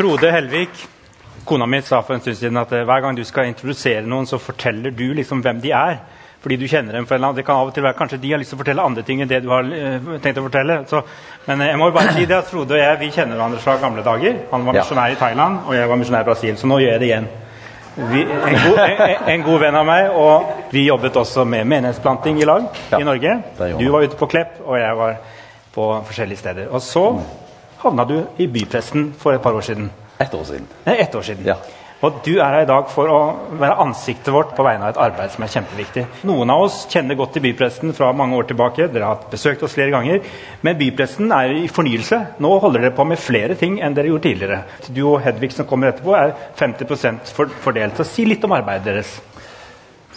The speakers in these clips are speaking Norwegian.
Frode Helvik, kona mi, sa for en stund siden at eh, hver gang du skal introdusere noen, så forteller du liksom hvem de er. Fordi du kjenner dem for en eller annen, Det kan av og til være kanskje de har lyst til å fortelle andre ting enn det du har eh, tenkt å fortelle. Så, men eh, jeg må bare si det at Frode og jeg vi kjenner hverandre fra gamle dager. Han var misjonær i Thailand, og jeg var misjonær i Brasil. Så nå gjør jeg det igjen. Vi, en, god, en, en god venn av meg, og vi jobbet også med menighetsplanting i lag Ja, i Norge. Du var ute på Klepp, og jeg var på forskjellige steder. Og så havna du i bypressen for et par år siden. Ett år siden. Ett år siden. Ja. Og du er her i dag for å være ansiktet vårt på vegne av et arbeid som er kjempeviktig. Noen av oss kjenner godt til bypressen fra mange år tilbake. Dere har besøkt oss flere ganger. Men bypressen er i fornyelse. Nå holder dere på med flere ting enn dere gjorde tidligere. Du og Hedvig som kommer etterpå, er 50 for- fordelt. Så si litt om arbeidet deres.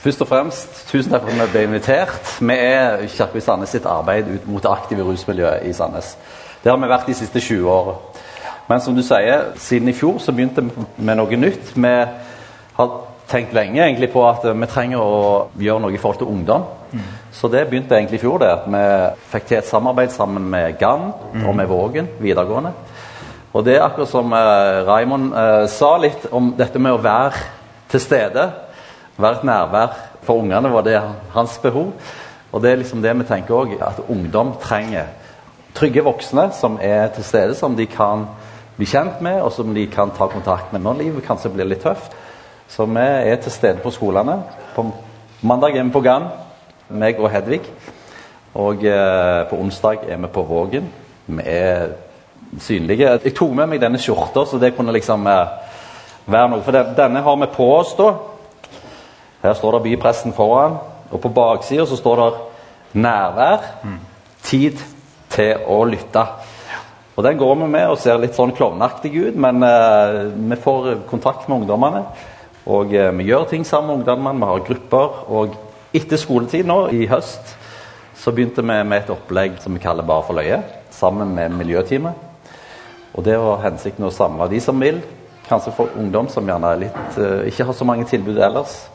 Først og fremst, tusen takk for at vi ble invitert. Vi er Kirke i Sandnes sitt arbeid ut mot det aktive rusmiljøet i Sandnes. Det har vi vært de siste 20 åra. Men som du sier, siden i fjor så begynte vi med noe nytt. Vi har tenkt lenge egentlig på at vi trenger å gjøre noe i forhold til ungdom. Så det begynte egentlig i fjor. det, at Vi fikk til et samarbeid sammen med GAN og med Vågen videregående. Og det er akkurat som eh, Raymond eh, sa litt om dette med å være til stede. Være et nærvær for ungene var det hans behov. Og det er liksom det vi tenker òg, at ungdom trenger trygge voksne som er til stede, som de kan bli kjent med, og som de kan ta kontakt med når livet kanskje blir litt tøft. Så vi er til stede på skolene. På mandag er vi på Gann, meg og Hedvig. Og eh, på onsdag er vi på Vågen. Vi er synlige. Jeg tok med meg denne skjorta, så det kunne liksom eh, være noe. For denne har vi på oss, da. Her står det bypressen foran, og på baksida så står det 'nærvær'. Tid til å lytte. Og Den går vi med og ser litt sånn klovnaktig ut, men eh, vi får kontakt med ungdommene. Og eh, vi gjør ting sammen med ungdommene, vi har grupper. Og etter skoletid nå, i høst, så begynte vi med et opplegg som vi kaller Bare for løye, sammen med miljøteamet. Og det var hensikten å samle de som vil, kanskje for ungdom som gjerne er litt, eh, ikke har så mange tilbud ellers.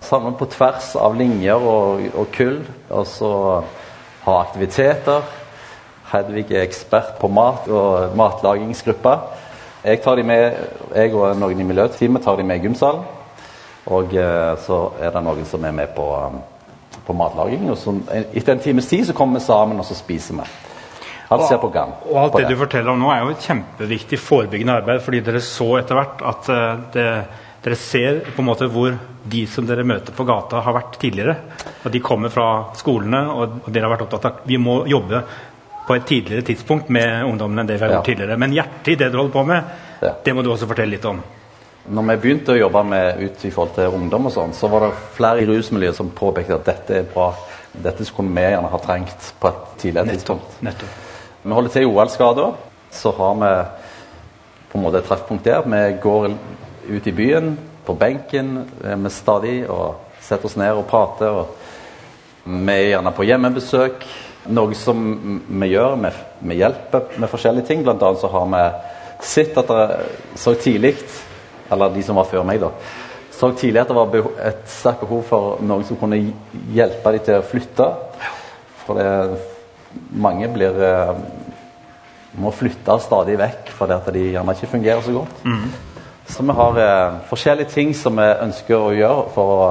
Samle på tvers av linjer og, og kull, og så ha aktiviteter. Hedvig er ekspert på mat og matlagingsgruppa. Jeg, tar de med, jeg og noen i miljøteamet tar de med i gymsalen. Og eh, så er det noen som er med på, um, på matlaging. Og så, etter en times tid så kommer vi sammen og så spiser vi. Alt ser på gang. Og alt det, det du forteller om nå, er jo et kjempeviktig forebyggende arbeid, fordi dere så etter hvert at eh, det, dere ser på en måte hvor de som dere møter på gata, har vært tidligere. Og de kommer fra skolene, og dere har vært opptatt av at vi må jobbe på et tidligere tidspunkt med ungdommen enn det vi har Ja. gjort tidligere. Men hjertet i det du holder på med, Ja. det må du også fortelle litt om. Når vi begynte å jobbe med ut i forhold til ungdom, og sånn, så var det flere i rusmiljøet som påpekte at dette er bra. Dette skulle vi gjerne ha trengt på et tidligere tidspunkt. Nettopp. Vi holder til i OL-skader. Så har vi på en måte et treffpunkt der. Vi går ut i byen, på benken vi stadig og setter oss ned og prater. og Vi er gjerne på hjemmebesøk. Noe som vi gjør, vi, vi hjelper med forskjellige ting. Blant annet så har vi sett at det så tidlig, eller de som var før meg, da, så tidlig at det var et sterkt behov for noen som kunne hjelpe dem til å flytte. For det, mange blir eh, må flytte stadig vekk fordi at de gjerne ikke fungerer så godt. Så vi har eh, forskjellige ting som vi ønsker å gjøre for å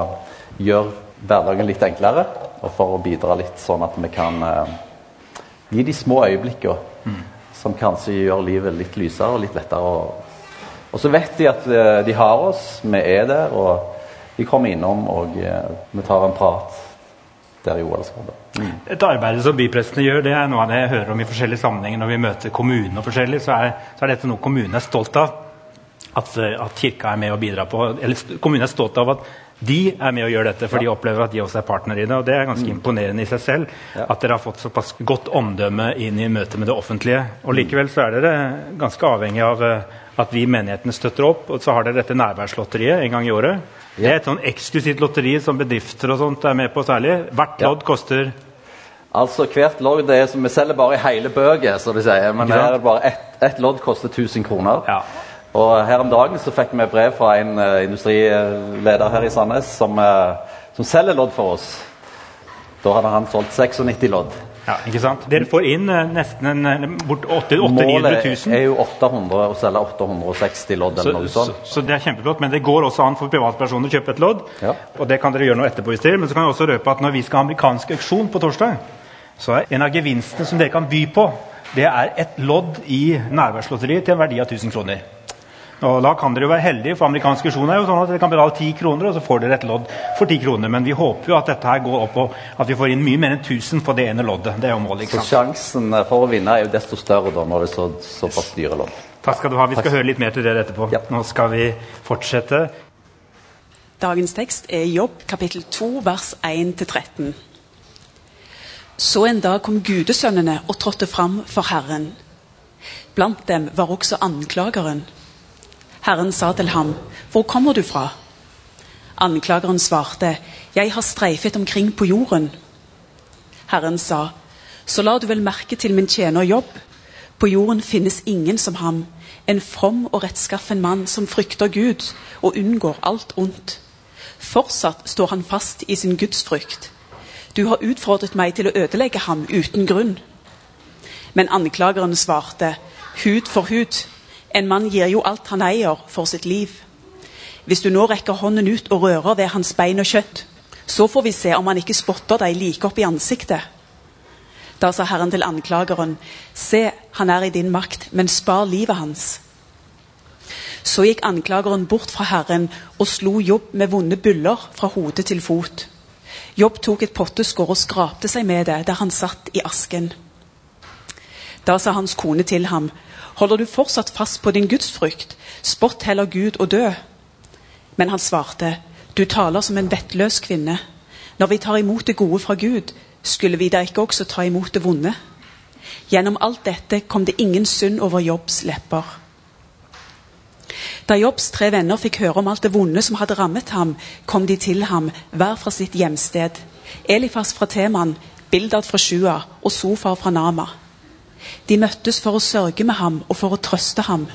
gjøre hverdagen litt enklere. Og for å bidra litt sånn at vi kan eh, gi de små øyeblikkene som kanskje gjør livet litt lysere og litt lettere. Og, Og så vet de at eh, de har oss, vi er der, og de kommer innom, og eh, vi tar en prat der i OL-skadet. Mm. Et arbeid som byprestene gjør, det er noe av det jeg hører om i forskjellige sammenhenger når vi møter kommunene forskjellig, så er, så er dette noe kommunen er stolt av. At, eh, at kirka er med og bidrar på. Eller kommunen er stolt av at de er med og gjør dette, for de opplever at de også er partner i det. og Det er ganske imponerende i seg selv. At dere har fått såpass godt omdømme inn i møtet med det offentlige. Og Likevel så er dere ganske avhengig av eh, at vi menighetene støtter opp. Og så har dere dette nærværslotteriet en gang i året. Det er et sånn eksklusivt lotteri som bedrifter og sånt er med på særlig. Hvert lodd koster Altså Hvert lodd det er som vi selger bare i hele bøker, som de sier. Men her er det bare ett et lodd koster 1000 kroner. Ja. Og her om dagen så fikk vi brev fra en eh, industrileder her i Sandnes som, eh, som selger lodd for oss. Da hadde han solgt 96 lodd. Ja, ikke sant? Dere får inn eh, nesten en, bort 800 Målet 000. er jo 800 å selge 860 lodd eller Så, noe sånt. så det er kjempeflott, men det går også an for privatpersoner å kjøpe et lodd. Ja. Og det kan dere gjøre noe etterpå hvis dere. Men så kan jeg også røpe at når vi skal ha amerikansk auksjon på torsdag, så er en av gevinstene som dere kan by på, det er et lodd i nærværslotteriet til en verdi av 1000 kroner. Og Da kan dere jo være heldige, for amerikansk visjon er jo sånn at dere kan betale 10 kroner, og så får dere et lodd for 10 kroner. Men vi håper jo at dette her går opp, og at vi får inn mye mer enn 1000 på det ene loddet. Det er jo målet, ikke sant? Så sjansen for å vinne er jo desto større da, når det er så, såpass dyre lodd. Takk skal du ha. Vi skal høre litt mer til dere etterpå. Ja. Nå skal vi fortsette. Dagens tekst er Jobb kapittel 2 vers 1-13. Så en dag kom gudesønnene og trådte fram for Herren. Blant dem var også anklageren. Herren sa til ham, Hvor kommer du fra? Anklageren svarte, Jeg har streifet omkring på jorden. Herren sa, Så la du vel merke til min tjener Jobb. På jorden finnes ingen som ham, en from og rettskaffen mann som frykter Gud og unngår alt ondt. Fortsatt står han fast i sin gudsfrykt. Du har utfordret meg til å ødelegge ham uten grunn. Men anklageren svarte, hud for hud. En mann gir jo alt han eier for sitt liv. Hvis du nå rekker hånden ut og rører ved hans bein og kjøtt, så får vi se om han ikke spotter deg like opp i ansiktet. Da sa Herren til anklageren, se, han er i din makt, men spar livet hans. Så gikk anklageren bort fra Herren og slo Jobb med vonde byller fra hode til fot. Jobb tok et potteskår og skrapte seg med det der han satt i asken. Da sa hans kone til ham, holder du fortsatt fast på din gudsfrykt, spott heller Gud og dø. Men han svarte, du taler som en vettløs kvinne. Når vi tar imot det gode fra Gud, skulle vi da ikke også ta imot det vonde? Gjennom alt dette kom det ingen synd over Jobbs lepper. Da Jobbs tre venner fikk høre om alt det vonde som hadde rammet ham, kom de til ham, hver fra sitt hjemsted. Elifas fra Teman, Bildad fra Sjua og Sofar fra Nama. De møttes for å sørge med ham og for å trøste ham.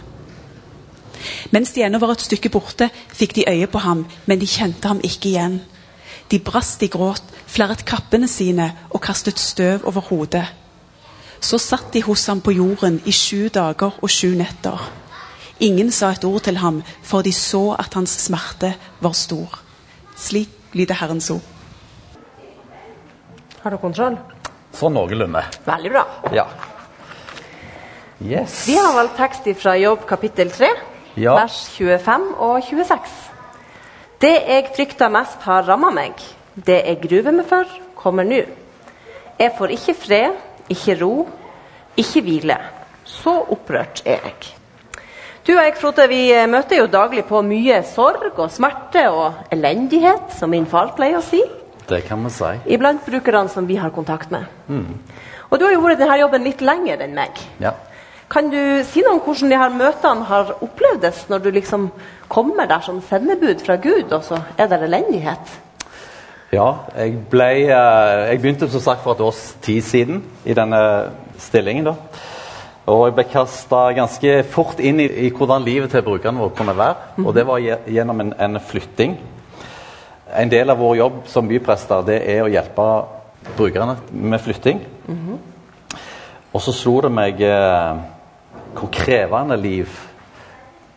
Mens de ennå var et stykke borte, fikk de øye på ham, men de kjente ham ikke igjen. De brast i gråt, flerret kappene sine og kastet støv over hodet. Så satt de hos ham på jorden i sju dager og sju netter. Ingen sa et ord til ham, for de så at hans smerte var stor. Slik lyder Herrens ord. Har du kontroll? Sånn noenlunde. Veldig bra. Ja. Yes. Vi har valgt tekst fra Jobb kapittel 3, Ja. vers 25 og 26. Det jeg frykta mest, har ramma meg. Det jeg gruver meg for, kommer nå. Jeg får ikke fred, ikke ro, ikke hvile. Så opprørt er jeg. Du og jeg, Frode, vi møter jo daglig på mye sorg og smerte og elendighet, som min far pleier å si. Det kan man si. Iblant brukerne som vi har kontakt med. Og du har jo vært i denne jobben litt lenger enn meg. Ja. Kan du si noe om hvordan de her møtene har opplevdes, når du liksom kommer der som sendebud fra Gud, og så er det elendighet? Ja, jeg, ble, eh, jeg begynte som sagt for et års tid siden i denne stillingen. da. Og jeg ble kasta ganske fort inn i, i hvordan livet til brukerne våre kunne være. Og det var gjennom en, en flytting. En del av vår jobb som byprester det er å hjelpe brukerne med flytting. Og så slo det meg eh, hvor krevende liv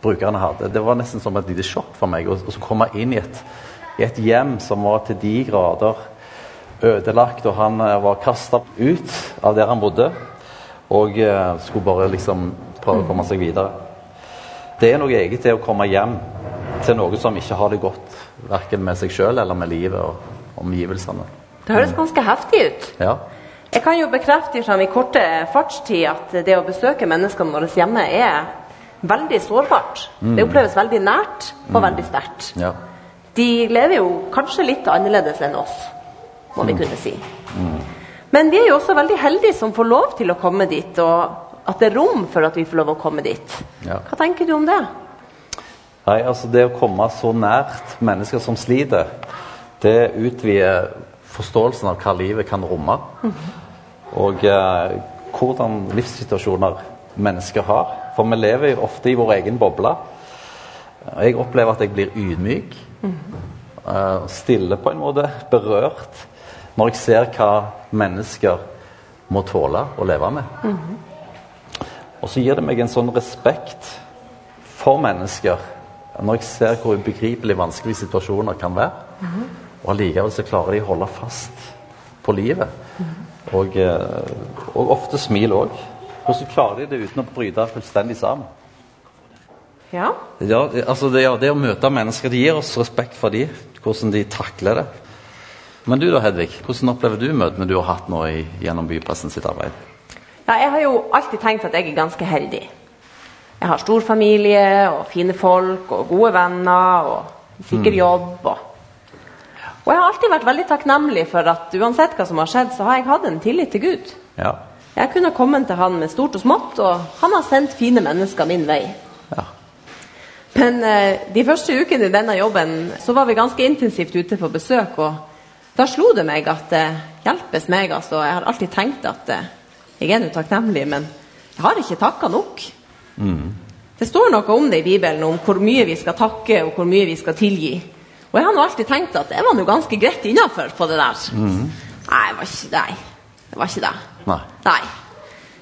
brukerne hadde. Det var nesten som et lite sjokk for meg å komme inn i et, i et hjem som var til de grader ødelagt, og han eh, var kasta ut av der han bodde, og eh, skulle bare liksom prøve å komme seg videre. Det er noe eget det å komme hjem til noe som ikke har det godt, verken med seg sjøl eller med livet og omgivelsene. Det høres ganske heftig ut. Ja. Jeg kan jo bekrefte fra min korte fartstid at det å besøke menneskene våre hjemme er veldig sårbart. Det oppleves veldig nært og veldig sterkt. ja. De lever jo kanskje litt annerledes enn oss, må vi kunne si. Men vi er jo også veldig heldige som får lov til å komme dit, og at det er rom for at vi får lov å komme dit. Ja. Hva tenker du om det? Nei, altså Det å komme så nært mennesker som sliter, det utvider forståelsen av hva livet kan romme. Og eh, hvordan livssituasjoner mennesker har. For vi lever jo ofte i vår egen boble. Jeg opplever at jeg blir ydmyk. eh, stille på en måte. Berørt. Når jeg ser hva mennesker må tåle å leve med. Og så gir det meg en sånn respekt for mennesker når jeg ser hvor ubegripelig vanskelige situasjoner kan være. Og allikevel så klarer de å holde fast på livet. Og, eh, og ofte smil òg. Hvordan klarer de det uten å bryte fullstendig sammen? Ja. Ja, altså det, ja, det å møte mennesker det gir oss respekt for dem, hvordan de takler det. Men du da, Hedvig, hvordan opplever du møtene du har hatt nå i, gjennom Bypressen sitt arbeid? ja. Jeg har jo alltid tenkt at jeg er ganske heldig. Jeg har stor familie og fine folk og gode venner og sikker jobb. Og, og jeg har alltid vært veldig takknemlig for at uansett hva som har skjedd, så har jeg hatt en tillit til Gud. Ja. Jeg kunne kommet til han med stort og smått, og han har sendt fine mennesker min vei. ja. Men eh, de første ukene i denne jobben så var vi ganske intensivt ute på besøk. Og da slo det meg at det hjelpes meg. altså. Jeg har alltid tenkt at eh, jeg er nå takknemlig, men jeg har ikke takka nok. Det står noe om det i Bibelen, om hvor mye vi skal takke og hvor mye vi skal tilgi. Og jeg har nå alltid tenkt at det var nå ganske greit innafor på det der. Nei, det var ikke det. Det var ikke det. Nei. Nei.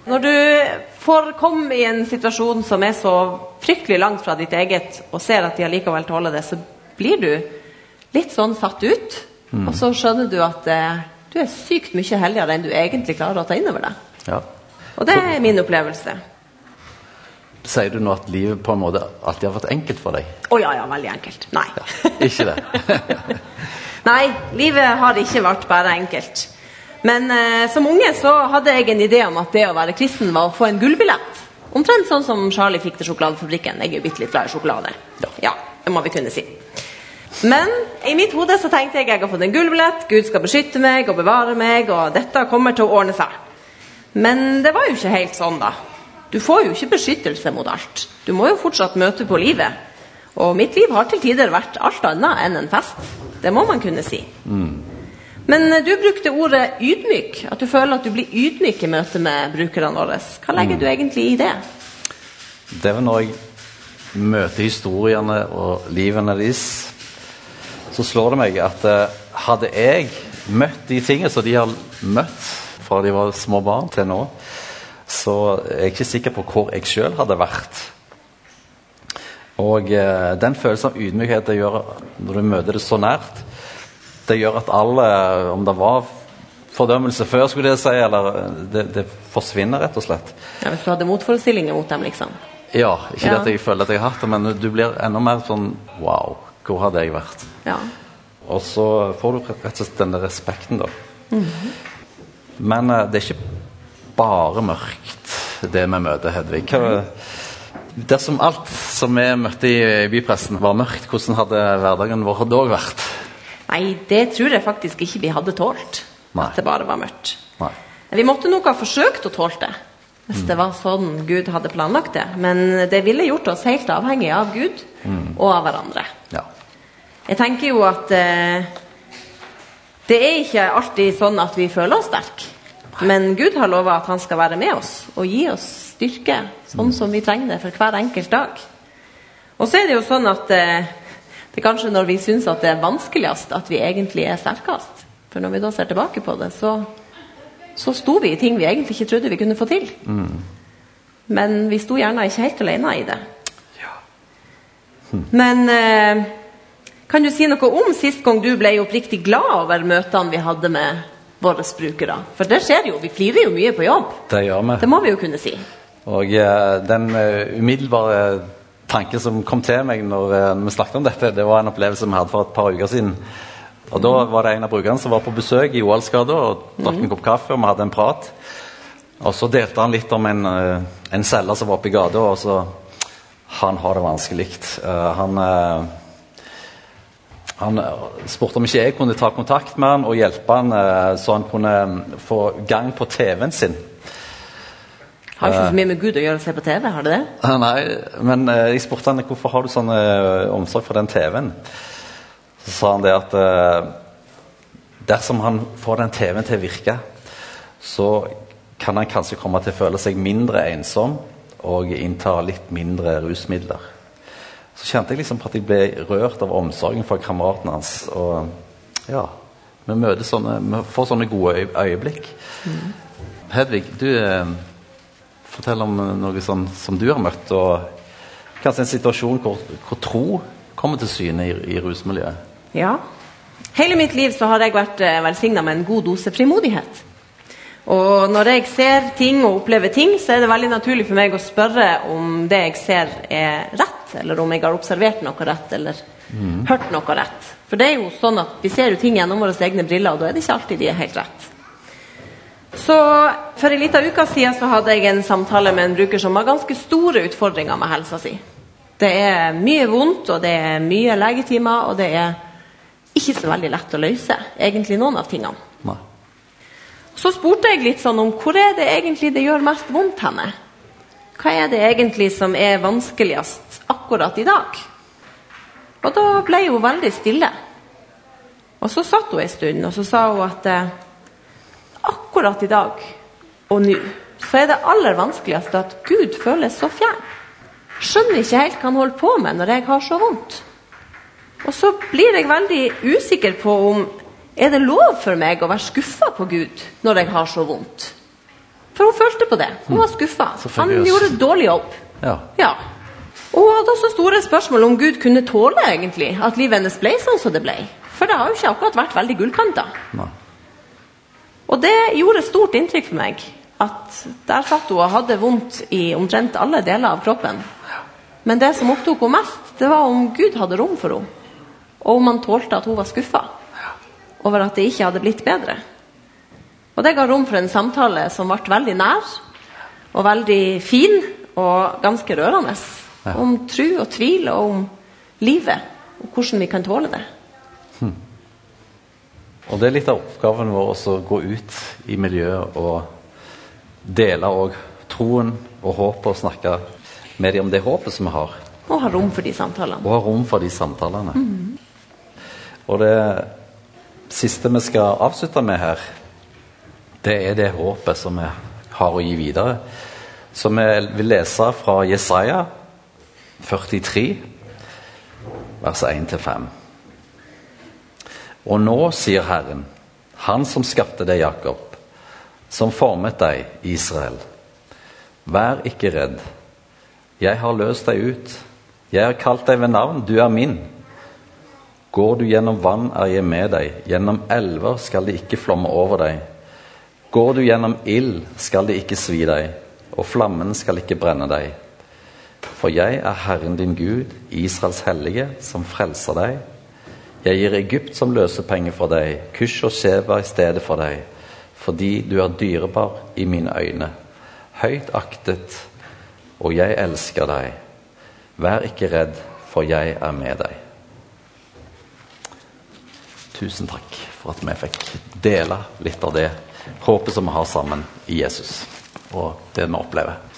Når du får komme i en situasjon som er så fryktelig langt fra ditt eget, og ser at de allikevel tåler det, så blir du litt sånn satt ut. Og så skjønner du at eh, du er sykt mye heldigere enn du egentlig klarer å ta inn over deg. ja. Og det er min opplevelse. Sier du nå at livet på en måte alltid har vært enkelt for deg? Å ja, ja, veldig enkelt. Nei. Ikke det? Nei, livet har ikke vært bare enkelt. Men eh, som unge så hadde jeg en idé om at det å være kristen var å få en gullbillett. Omtrent sånn som Charlie fikk til sjokoladefabrikken. Jeg er jo bitte litt glad i sjokolade. Ja. det må vi kunne si. Men i mitt hode så tenkte jeg jeg har fått en gullbillett, Gud skal beskytte meg og bevare meg, og dette kommer til å ordne seg. Men det var jo ikke helt sånn, da. Du får jo ikke beskyttelse mot alt. Du må jo fortsatt møte på livet. Og mitt liv har til tider vært alt annet enn en fest. Det må man kunne si. Men eh, du brukte ordet ydmyk. At du føler at du blir ydmyk i møte med brukerne våre. Hva legger du egentlig i det? Det er vel når jeg møter historiene og livene deres, så slår det meg at eh, hadde jeg møtt de tingene som de har møtt fra de var små barn til nå, så er jeg ikke sikker på hvor jeg sjøl hadde vært. Og eh, den følelsen av ydmykhet det gjør når du møter det så nært, det gjør at alle, om det var fordømmelse før, skulle jeg si, eller det, det forsvinner rett og slett. Ja, hvis du hadde motforestillinger mot dem, liksom. Ja, ikke Ja. det at jeg føler at jeg har hatt det, men du blir enda mer sånn Wow, hvor hadde jeg vært? Ja. Og så får du rett og slett denne respekten, da. Men eh, det er ikke bare mørkt, det vi møter, Hedvig. Dersom alt som vi møtte i bypressen, var mørkt, hvordan hadde hverdagen vår da vært? Nei, det tror jeg faktisk ikke vi hadde tålt. Nei. At det bare var mørkt. Nei. Vi måtte nok ha forsøkt å tåle det. Hvis det var sånn Gud hadde planlagt det. Men det ville gjort oss helt avhengige av Gud og av hverandre. Ja. Jeg tenker jo at eh, det er ikke alltid sånn at vi føler oss sterke. Men Gud har lova at han skal være med oss og gi oss styrke, sånn som vi trenger det for hver enkelt dag. Og så er det jo sånn at eh, det er kanskje når vi syns at det er vanskeligst, at vi egentlig er sterkest. For når vi da ser tilbake på det, så, så sto vi i ting vi egentlig ikke trodde vi kunne få til. Men vi sto gjerne ikke helt alene i det. Men eh, kan du si noe om sist gang du ble oppriktig glad over møtene vi hadde med våre brukere? For det skjer jo, vi flirer jo mye på jobb. Det gjør vi. Det må vi jo kunne si. Og eh, den eh, umiddelbare tanken som kom til meg når eh, vi snakket om dette, det var en opplevelse vi hadde for et par uker siden. Og Da var det en av brukerne som var på besøk i Oalsgata og drakk en kopp kaffe, og vi hadde en prat. Og så delte han litt om en, eh, en selger som var oppe i gata, og så Han har det vanskelig. Uh, han eh, han eh, spurte om ikke jeg kunne ta kontakt med han og hjelpe han eh, så han kunne mm, få gang på TV-en sin. Har ikke så mye med Gud å gjøre å se på TV, har det det? Nei, men eh, jeg spurte han hvorfor har du sånn eh, omsorg for den TV-en. Så sa han det at eh, dersom han får den TV-en til å virke, så kan han kanskje komme til å føle seg mindre ensom og innta litt mindre rusmidler. Så kjente jeg liksom på at jeg ble rørt av omsorgen for kameraten hans. Og ja, vi møter sånne, vi får sånne gode øyeblikk. øyeblikk. Hedvig, du eh, fortell om noe sånn som du har møtt, og kanskje en situasjon hvor, hvor tro kommer til syne i, i rusmiljøet. Ja. Hele mitt liv så har jeg vært eh, velsigna med en god dose frimodighet. Og når jeg ser ting og opplever ting, så er det veldig naturlig for meg å spørre om det jeg ser, er rett, eller om jeg har observert noe rett, eller hørt noe rett. For det er jo sånn at vi ser jo ting gjennom våre egne briller, og da er det ikke alltid de er helt rett. Så For en liten uke siden så hadde jeg en samtale med en bruker som har ganske store utfordringer med helsa si. Det er mye vondt, og det er mye legetimer, og det er ikke så veldig lett å løse egentlig noen av tingene. Nei. Så spurte jeg litt sånn om hvor er det egentlig det gjør mest vondt henne? Hva er det egentlig som er vanskeligst akkurat i dag? Og da ble hun veldig stille. Og så satt hun en stund, og så sa hun at eh, akkurat i dag og nå så er det aller vanskeligste at Gud føles så fjern. Skjønner ikke helt hva han holder på med når jeg har så vondt. Og så blir jeg veldig usikker på om er det lov for meg å være skuffa på Gud når jeg har så vondt. For hun følte på det. Hun var skuffa. Han gjorde dårlig jobb. Ja. Ja. Og hadde også store spørsmål om Gud kunne tåle egentlig at livet hennes ble sånn som det ble. For det har jo ikke akkurat vært veldig gullkanta. Og det gjorde stort inntrykk for meg. At der satt hun og hadde vondt i omtrent alle deler av kroppen. Men det som opptok henne mest, det var om Gud hadde rom for henne. Og om han tålte at hun var skuffa over at det ikke hadde blitt bedre. Og det ga rom for en samtale som ble veldig nær og veldig fin og ganske rørende. Ja. Om tro og tvil og om livet og hvordan vi kan tåle det. Og det er litt av oppgaven vår også å gå ut i miljøet og dele òg troen og håpet og snakke med dem om det håpet som vi har. Og ha rom for de samtalene. Og ha rom for de samtalene. Og det siste vi skal avslutte med her, det er det håpet som vi har å gi videre. Som vi vil lese fra Jesaja 43, vers 1-5. Og nå, sier Herren, Han som skapte deg, Jakob, som formet deg, Israel. Vær ikke redd. Jeg har løst deg ut. Jeg har kalt deg ved navn, du er min. Går du gjennom vann, er jeg med deg. Gjennom elver skal de ikke flomme over deg. Går du gjennom ild, skal de ikke svi deg, og flammen skal ikke brenne deg. For jeg er Herren din Gud, Israels hellige, som frelser deg. Jeg gir Egypt som løsepenge for deg, Kush og Sheba i stedet for deg, fordi du er dyrebar i mine øyne, høyt aktet, og jeg elsker deg. Vær ikke redd, for jeg er med deg. Tusen takk for at vi fikk dele litt av det håpet som vi har sammen i Jesus, og det vi opplever.